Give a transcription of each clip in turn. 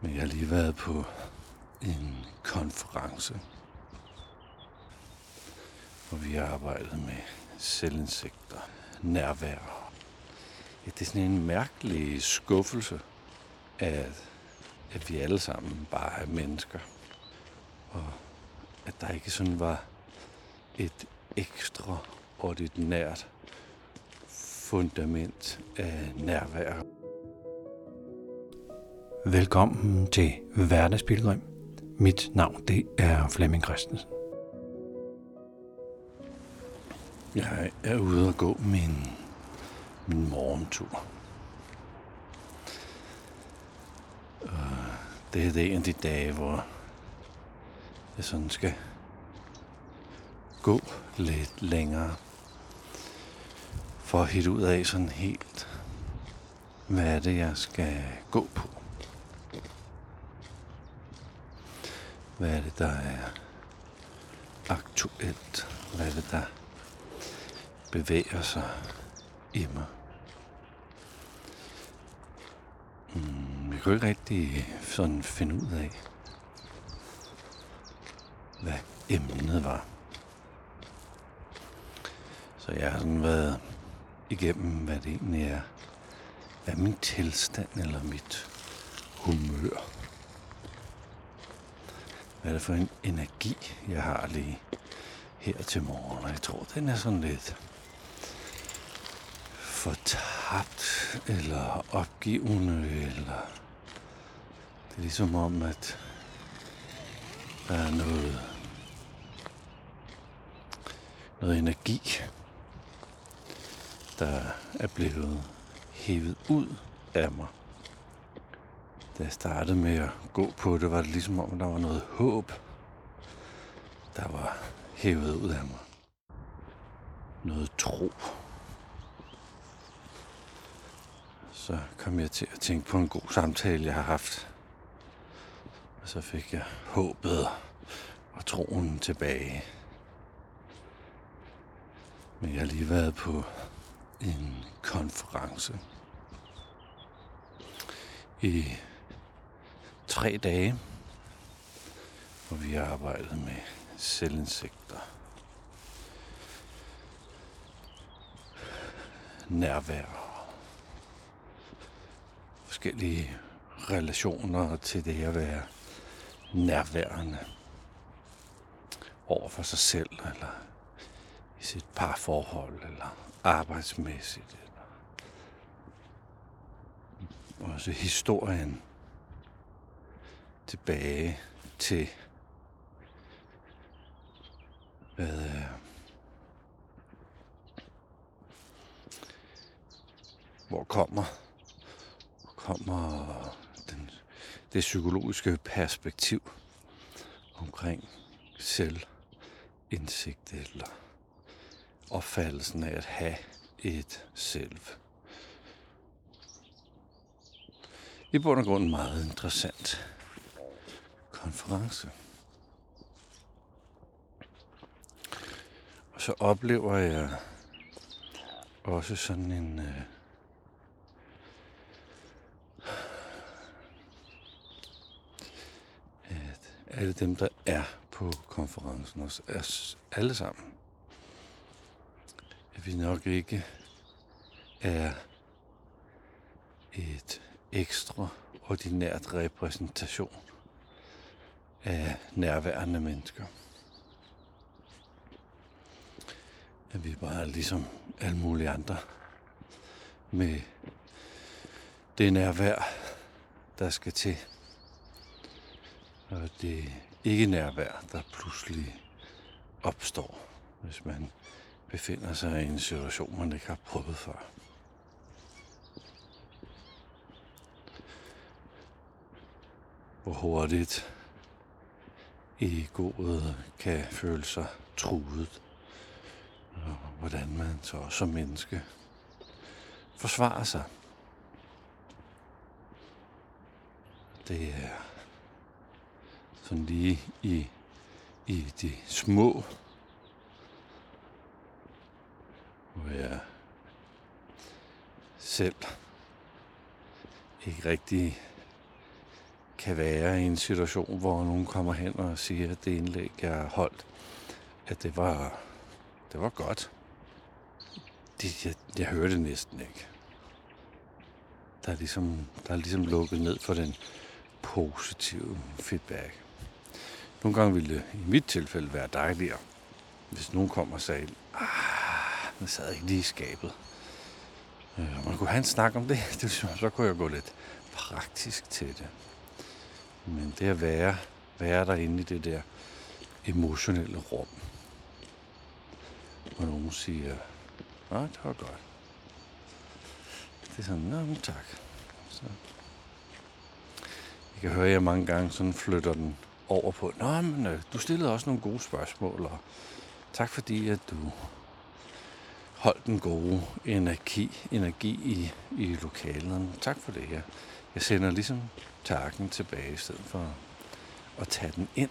Men jeg har lige været på en konference, hvor vi har arbejdet med selvindsigter, nærvær. Ja, det er sådan en mærkelig skuffelse, at, at vi alle sammen bare er mennesker. Og at der ikke sådan var et ekstraordinært fundament af nærvær. Velkommen til Hverdagsbilledrøm. Mit navn det er Flemming Christensen. Jeg er ude og gå min, min morgentur. Og det er det en af de dage, hvor jeg sådan skal gå lidt længere. For at hitte ud af sådan helt, hvad er det, jeg skal gå på. Hvad er det, der er aktuelt? Hvad er det, der bevæger sig i mig? Mm, jeg kunne ikke rigtig sådan finde ud af, hvad emnet var. Så jeg har sådan været igennem, hvad det egentlig er. Hvad er min tilstand eller mit humør? Hvad er det for en energi, jeg har lige her til morgen? Og jeg tror, den er sådan lidt fortabt eller opgivende, eller det er ligesom om, at der er noget, noget energi, der er blevet hævet ud af mig. Da jeg startede med at gå på det, var det ligesom om, der var noget håb, der var hævet ud af mig. Noget tro. Så kom jeg til at tænke på en god samtale, jeg har haft. Og så fik jeg håbet og troen tilbage. Men jeg har lige været på en konference i tre dage, hvor vi har arbejdet med selvindsigter, nærvær, forskellige relationer til det at være nærværende over for sig selv, eller i sit parforhold, eller arbejdsmæssigt, eller også historien tilbage til hvad øh, hvor kommer kommer den, det psykologiske perspektiv omkring selvindsigt eller opfattelsen af at have et selv. I bund og grund meget interessant konference. Og så oplever jeg også sådan en øh, at alle dem, der er på konferencen, også er alle sammen, at vi nok ikke er et ekstra ordinært repræsentation af nærværende mennesker. At vi bare er ligesom alle mulige andre med det nærvær, der skal til. Og det ikke nærvær, der pludselig opstår, hvis man befinder sig i en situation, man ikke har prøvet før. Hvor hurtigt egoet kan føle sig truet. Og hvordan man så som menneske forsvarer sig. Det er sådan lige i, i de små, hvor jeg selv ikke rigtig kan være i en situation, hvor nogen kommer hen og siger, at det indlæg, jeg holdt, at det var, det var godt. Det, jeg, jeg hørte det næsten ikke. Der er, ligesom, der er ligesom lukket ned for den positive feedback. Nogle gange ville det i mit tilfælde være dejligere, hvis nogen kom og sagde, ah, den sad ikke lige i skabet. Øh, man kunne have en snak om det, det så kunne jeg gå lidt praktisk til det. Men det at være, være derinde i det der emotionelle rum. Og nogen siger, nej, det var godt. Det er sådan, nej, men tak. Så. Jeg kan høre, at jeg mange gange sådan flytter den over på, nå, men øh, du stillede også nogle gode spørgsmål, og tak fordi, at du holdt den gode energi, energi i, i lokalerne. Tak for det her. Jeg sender ligesom takken tilbage, i stedet for at tage den ind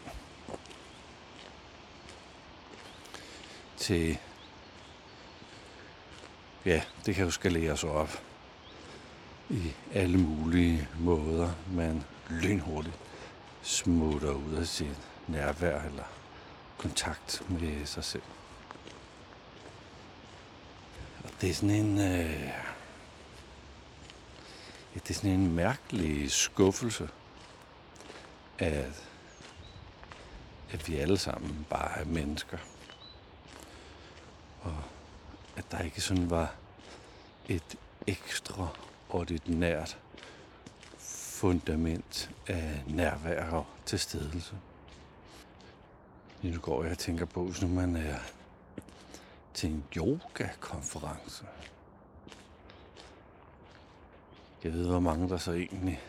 til, ja, det kan jo sig op i alle mulige måder, man lynhurtigt smutter ud af sit nærvær eller kontakt med sig selv. Og det er sådan en... Øh, ja, det er sådan en mærkelig skuffelse, at, at vi alle sammen bare er mennesker. Og at der ikke sådan var et ekstraordinært fundament af nærvær og tilstedelse. Nu går jeg og tænker på, hvis nu man er til en yoga-konference. Jeg ved, hvor mange der så egentlig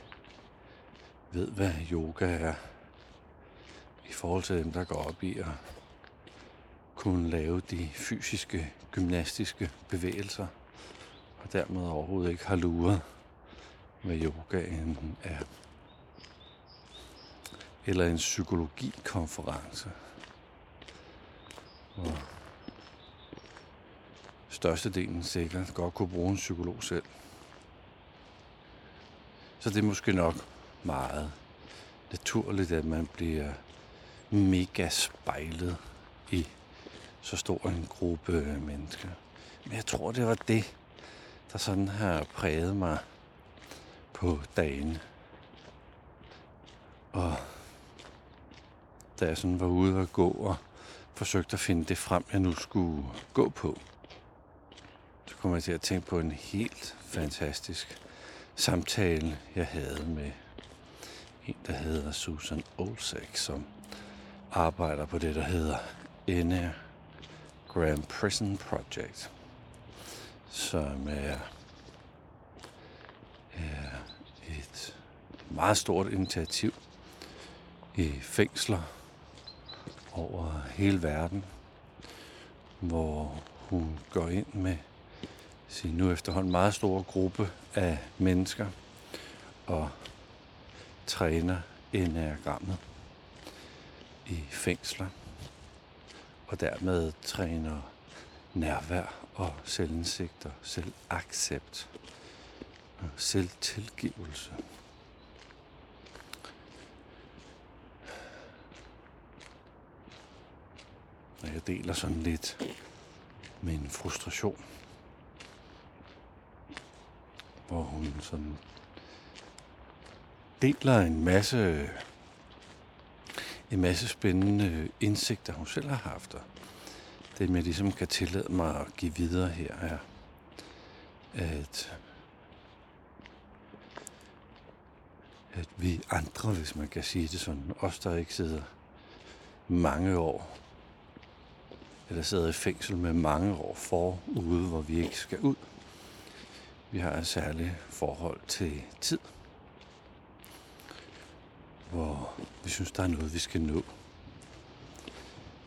ved, hvad yoga er. I forhold til dem, der går op i at kunne lave de fysiske, gymnastiske bevægelser. Og dermed overhovedet ikke har luret, hvad yogaen er. Eller en psykologikonference. Hvor størstedelen sikkert godt kunne bruge en psykolog selv. Så det er måske nok meget naturligt, at man bliver mega spejlet i så stor en gruppe mennesker. Men jeg tror, det var det, der sådan har præget mig på dagen. Og da jeg sådan var ude og gå og forsøgte at finde det frem, jeg nu skulle gå på, så kom jeg til at tænke på en helt fantastisk samtale, jeg havde med en, der hedder Susan Olsek, som arbejder på det, der hedder Grand Prison Project, som er, er et meget stort initiativ i fængsler over hele verden, hvor hun går ind med sin nu efterhånden meget store gruppe af mennesker og træner enagrammet i fængsler og dermed træner nærvær og selvindsigt og selvaccept og selvtilgivelse. Og jeg deler sådan lidt min frustration hvor hun sådan deler en masse en masse spændende indsigter, hun selv har haft. Og det, jeg ligesom kan tillade mig at give videre her, er, at, at vi andre, hvis man kan sige det sådan, os der ikke sidder mange år, eller sidder i fængsel med mange år forude, hvor vi ikke skal ud, vi har et særligt forhold til tid, hvor vi synes, der er noget, vi skal nå.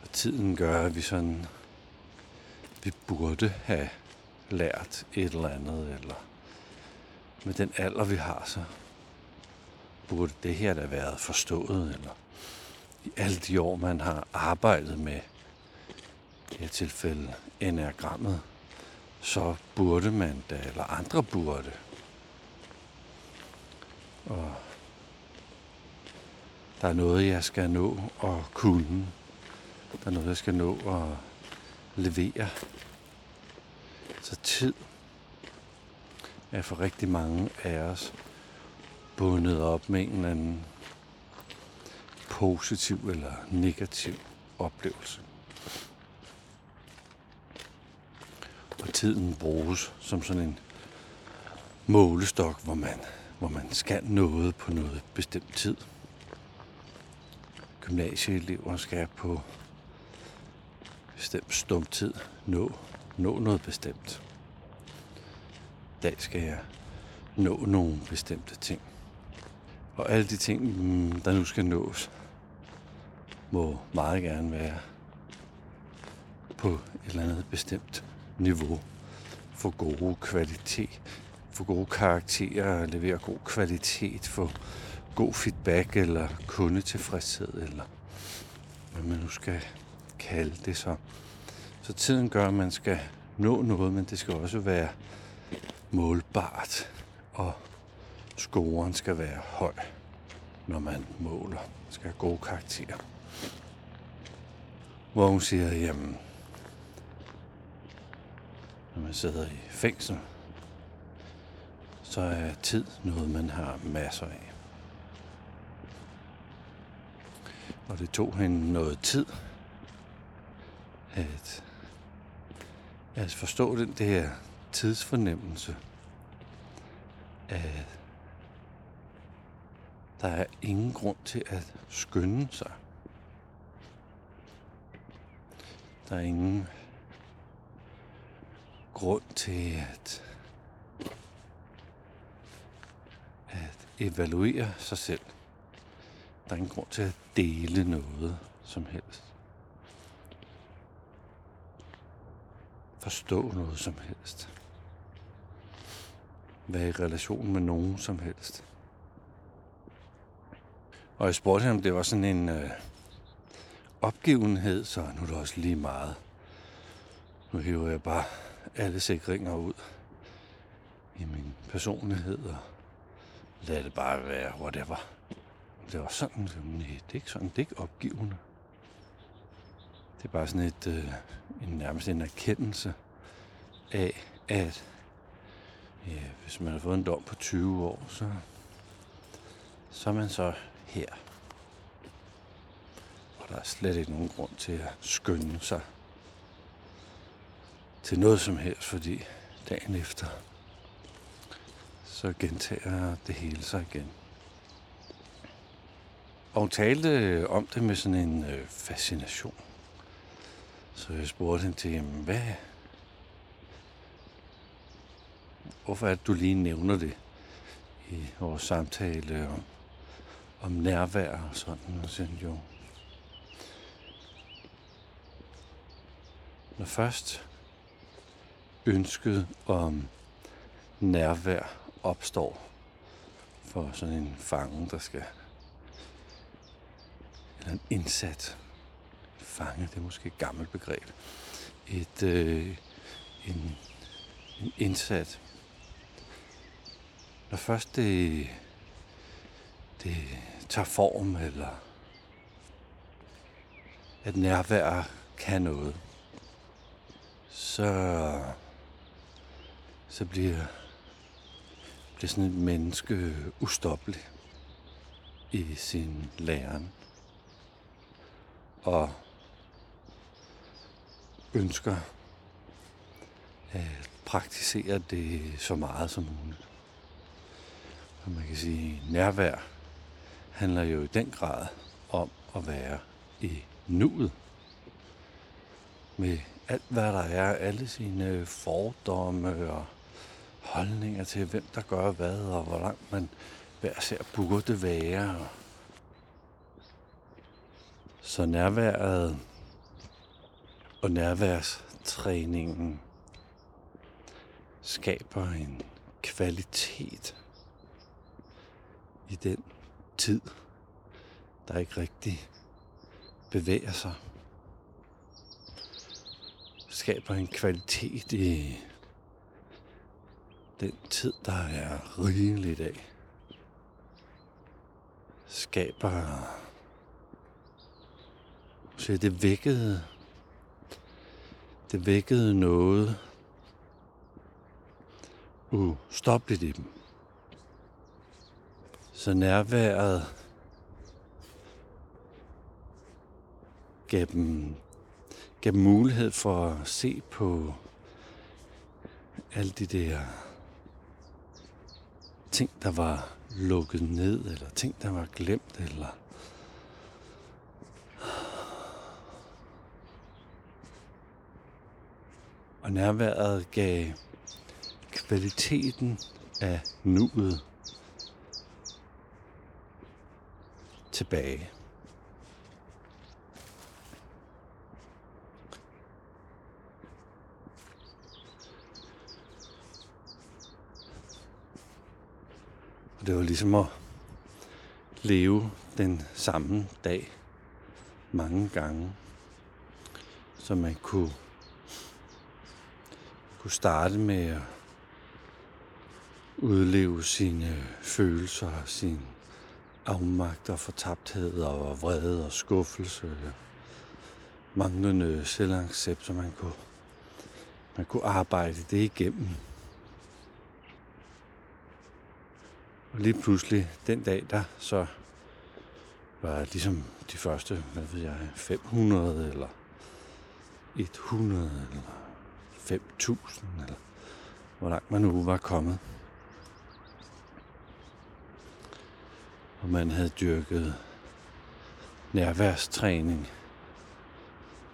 Og tiden gør, at vi sådan, vi burde have lært et eller andet, eller med den alder, vi har, så burde det her da været forstået, eller i alle de år, man har arbejdet med i det her tilfælde enagrammet, så burde man da, eller andre burde. Og Der er noget, jeg skal nå at kunne. Der er noget, jeg skal nå at levere. Så tid er for rigtig mange af os bundet op med en eller anden positiv eller negativ oplevelse. Og tiden bruges som sådan en målestok, hvor man, hvor man skal noget på noget bestemt tid. Gymnasieelever skal på bestemt stum tid nå, nå noget bestemt. I dag skal jeg nå nogle bestemte ting. Og alle de ting, mm, der nu skal nås, må meget gerne være på et eller andet bestemt niveau. For gode kvalitet, for gode karakterer, levere god kvalitet, få god feedback eller kundetilfredshed, eller hvad man nu skal kalde det så. Så tiden gør, at man skal nå noget, men det skal også være målbart, og scoren skal være høj, når man måler. Skal have gode karakterer. Hvor hun siger, jamen, når man sidder i fængsel, så er tid noget, man har masser af. Og det tog hende noget tid at, at forstå den der tidsfornemmelse, at der er ingen grund til at skynde sig. Der er ingen grund til at, at evaluere sig selv. Der er ingen grund til at dele noget som helst. Forstå noget som helst. Være i relation med nogen som helst. Og jeg spurgte ham, om det var sådan en øh, opgivenhed, så nu er det også lige meget. Nu hiver jeg bare alle sikringer ud i min personlighed og lad det bare være, whatever. Det var sådan, nej, det er ikke sådan, det er ikke opgivende. Det er bare sådan et, øh, en, nærmest en erkendelse af, at ja, hvis man har fået en dom på 20 år, så, så er man så her. Og der er slet ikke nogen grund til at skynde sig til noget som helst, fordi dagen efter, så gentager det hele sig igen. Og hun talte om det med sådan en øh, fascination. Så jeg spurgte hende til, hvad, hvorfor er det, du lige nævner det i vores samtale om, om nærvær og sådan, og sådan jo. Når først ønsket om nærvær opstår for sådan en fange, der skal eller en indsat fange, det er måske et gammelt begreb. Et, øh, en, en indsat. Når først det, det tager form, eller at nærvær kan noget, så, så bliver, bliver sådan et menneske ustoppelig i sin læren. Og ønsker at praktisere det så meget som muligt. Og man kan sige, at nærvær handler jo i den grad om at være i nuet. Med alt, hvad der er, alle sine fordomme og holdninger til, hvem der gør hvad, og hvor langt man hver ser burde være. Så nærværet og nærværstræningen skaber en kvalitet i den tid, der ikke rigtig bevæger sig. Skaber en kvalitet i den tid, der er rigeligt af. Skaber Så det vækkede, det vækkede noget ustoppeligt i dem. Så nærværet gav dem, gav dem mulighed for at se på alle de der ting, der var lukket ned, eller ting, der var glemt, eller og nærværet gav kvaliteten af nuet tilbage. Og det var ligesom at leve den samme dag mange gange, så man kunne, kunne starte med at udleve sine følelser, sin afmagt og fortabthed og vrede og skuffelse, manglende selvaccept, så man kunne, man kunne arbejde det igennem. Og lige pludselig, den dag, der så var ligesom de første, hvad ved jeg, 500 eller 100 eller 5000 eller hvor langt man nu var kommet. Og man havde dyrket nærværstræning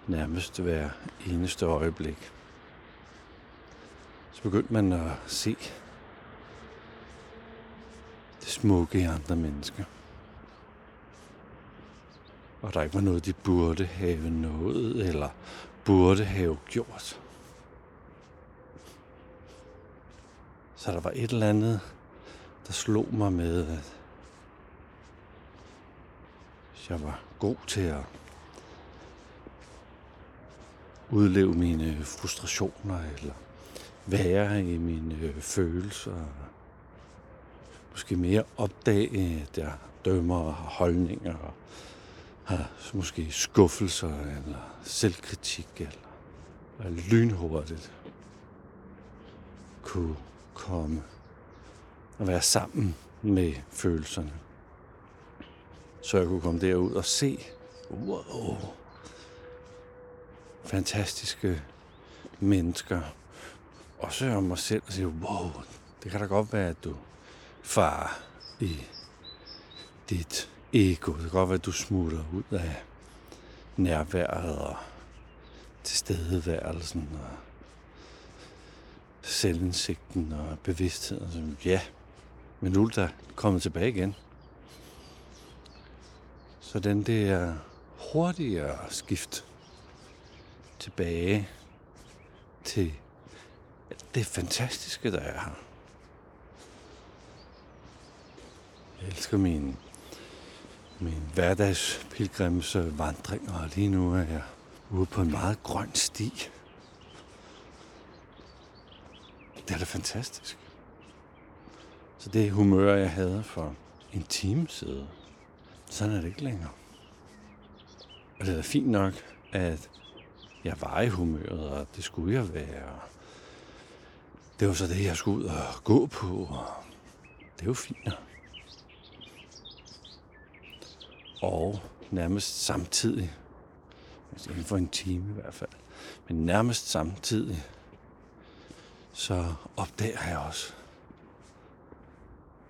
nærmest hver eneste øjeblik. Så begyndte man at se det smukke i andre mennesker. Og der ikke var noget, de burde have nået, eller burde have gjort. Så der var et eller andet, der slog mig med, at jeg var god til at udleve mine frustrationer, eller være i mine øh, følelser, måske mere opdage, der dømmer og holdninger, og har måske skuffelser, eller selvkritik, eller lynhurtigt kunne komme og være sammen med følelserne. Så jeg kunne komme derud og se, wow, fantastiske mennesker. Også om mig selv og sige, wow, det kan da godt være, at du far i dit ego. Det kan godt være, at du smutter ud af nærværet og tilstedeværelsen og selvindsigten og bevidstheden. Så, ja, men nu er der kommet tilbage igen. Så den der hurtigere skift tilbage til det fantastiske, der er her. Jeg elsker min, min hverdagspilgrimsvandring, og lige nu er jeg ude på en meget grøn sti. Det er da fantastisk. Så det humør, jeg havde for en time siden, sådan er det ikke længere. Og det er da fint nok, at jeg var i humøret, og det skulle jeg være. Det var så det, jeg skulle ud og gå på, og det er jo fint nok. Og nærmest samtidig, altså inden for en time i hvert fald, men nærmest samtidig, så opdager jeg også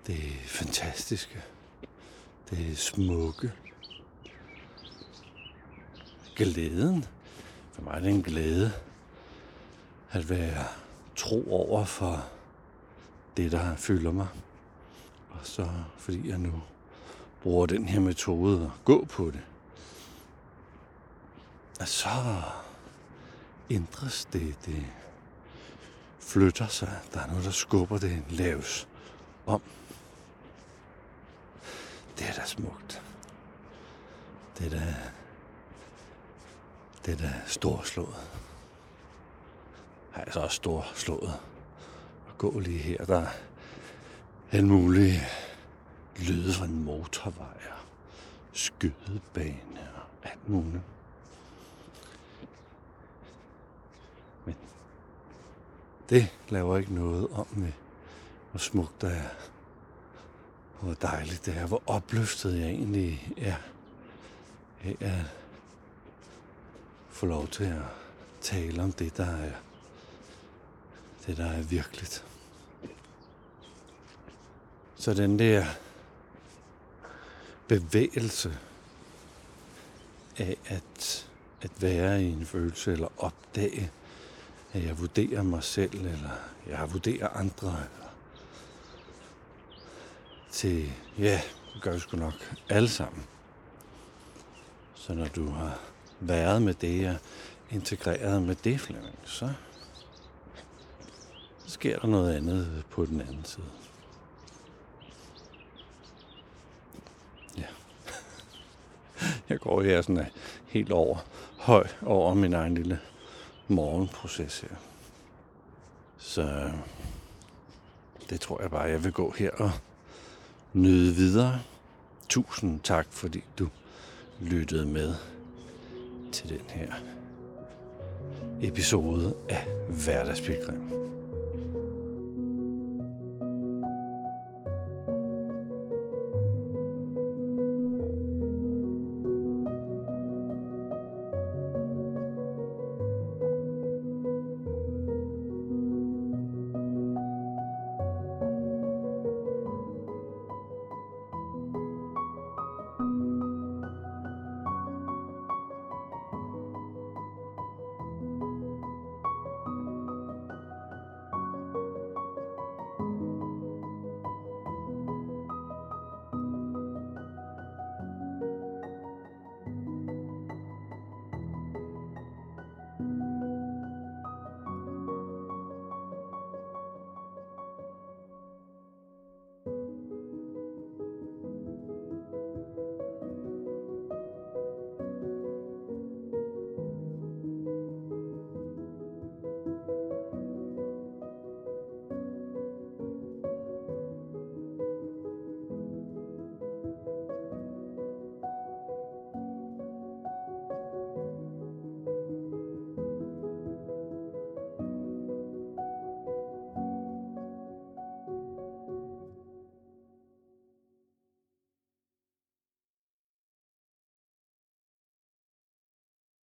det fantastiske, det smukke, glæden. For mig er det en glæde at være tro over for det, der fylder mig. Og så fordi jeg nu bruger den her metode og gå på det, og så ændres det, det flytter sig. Der er noget, der skubber det laves om. Det er da smukt. Det er da, det er da storslået. Har så også storslået at gå lige her. Der er alle mulige lyde fra en motorvej og skydebane og alt muligt. Men det laver ikke noget om med, hvor smukt det er. Hvor dejligt det er. Hvor opløftet jeg egentlig er. Af at få lov til at tale om det, der er, det, der er virkeligt. Så den der bevægelse af at, at være i en følelse, eller opdage, at jeg vurderer mig selv, eller jeg vurderer andre, eller til, ja, det gør vi sgu nok alle sammen. Så når du har været med det, og integreret med det, Flemming, så sker der noget andet på den anden side. Ja. Jeg går her sådan øh, helt over, høj over min egen lille morgenproces her. Så øh, det tror jeg bare, jeg vil gå her og nyde videre. Tusind tak, fordi du lyttede med til den her episode af Hverdagspilgrim.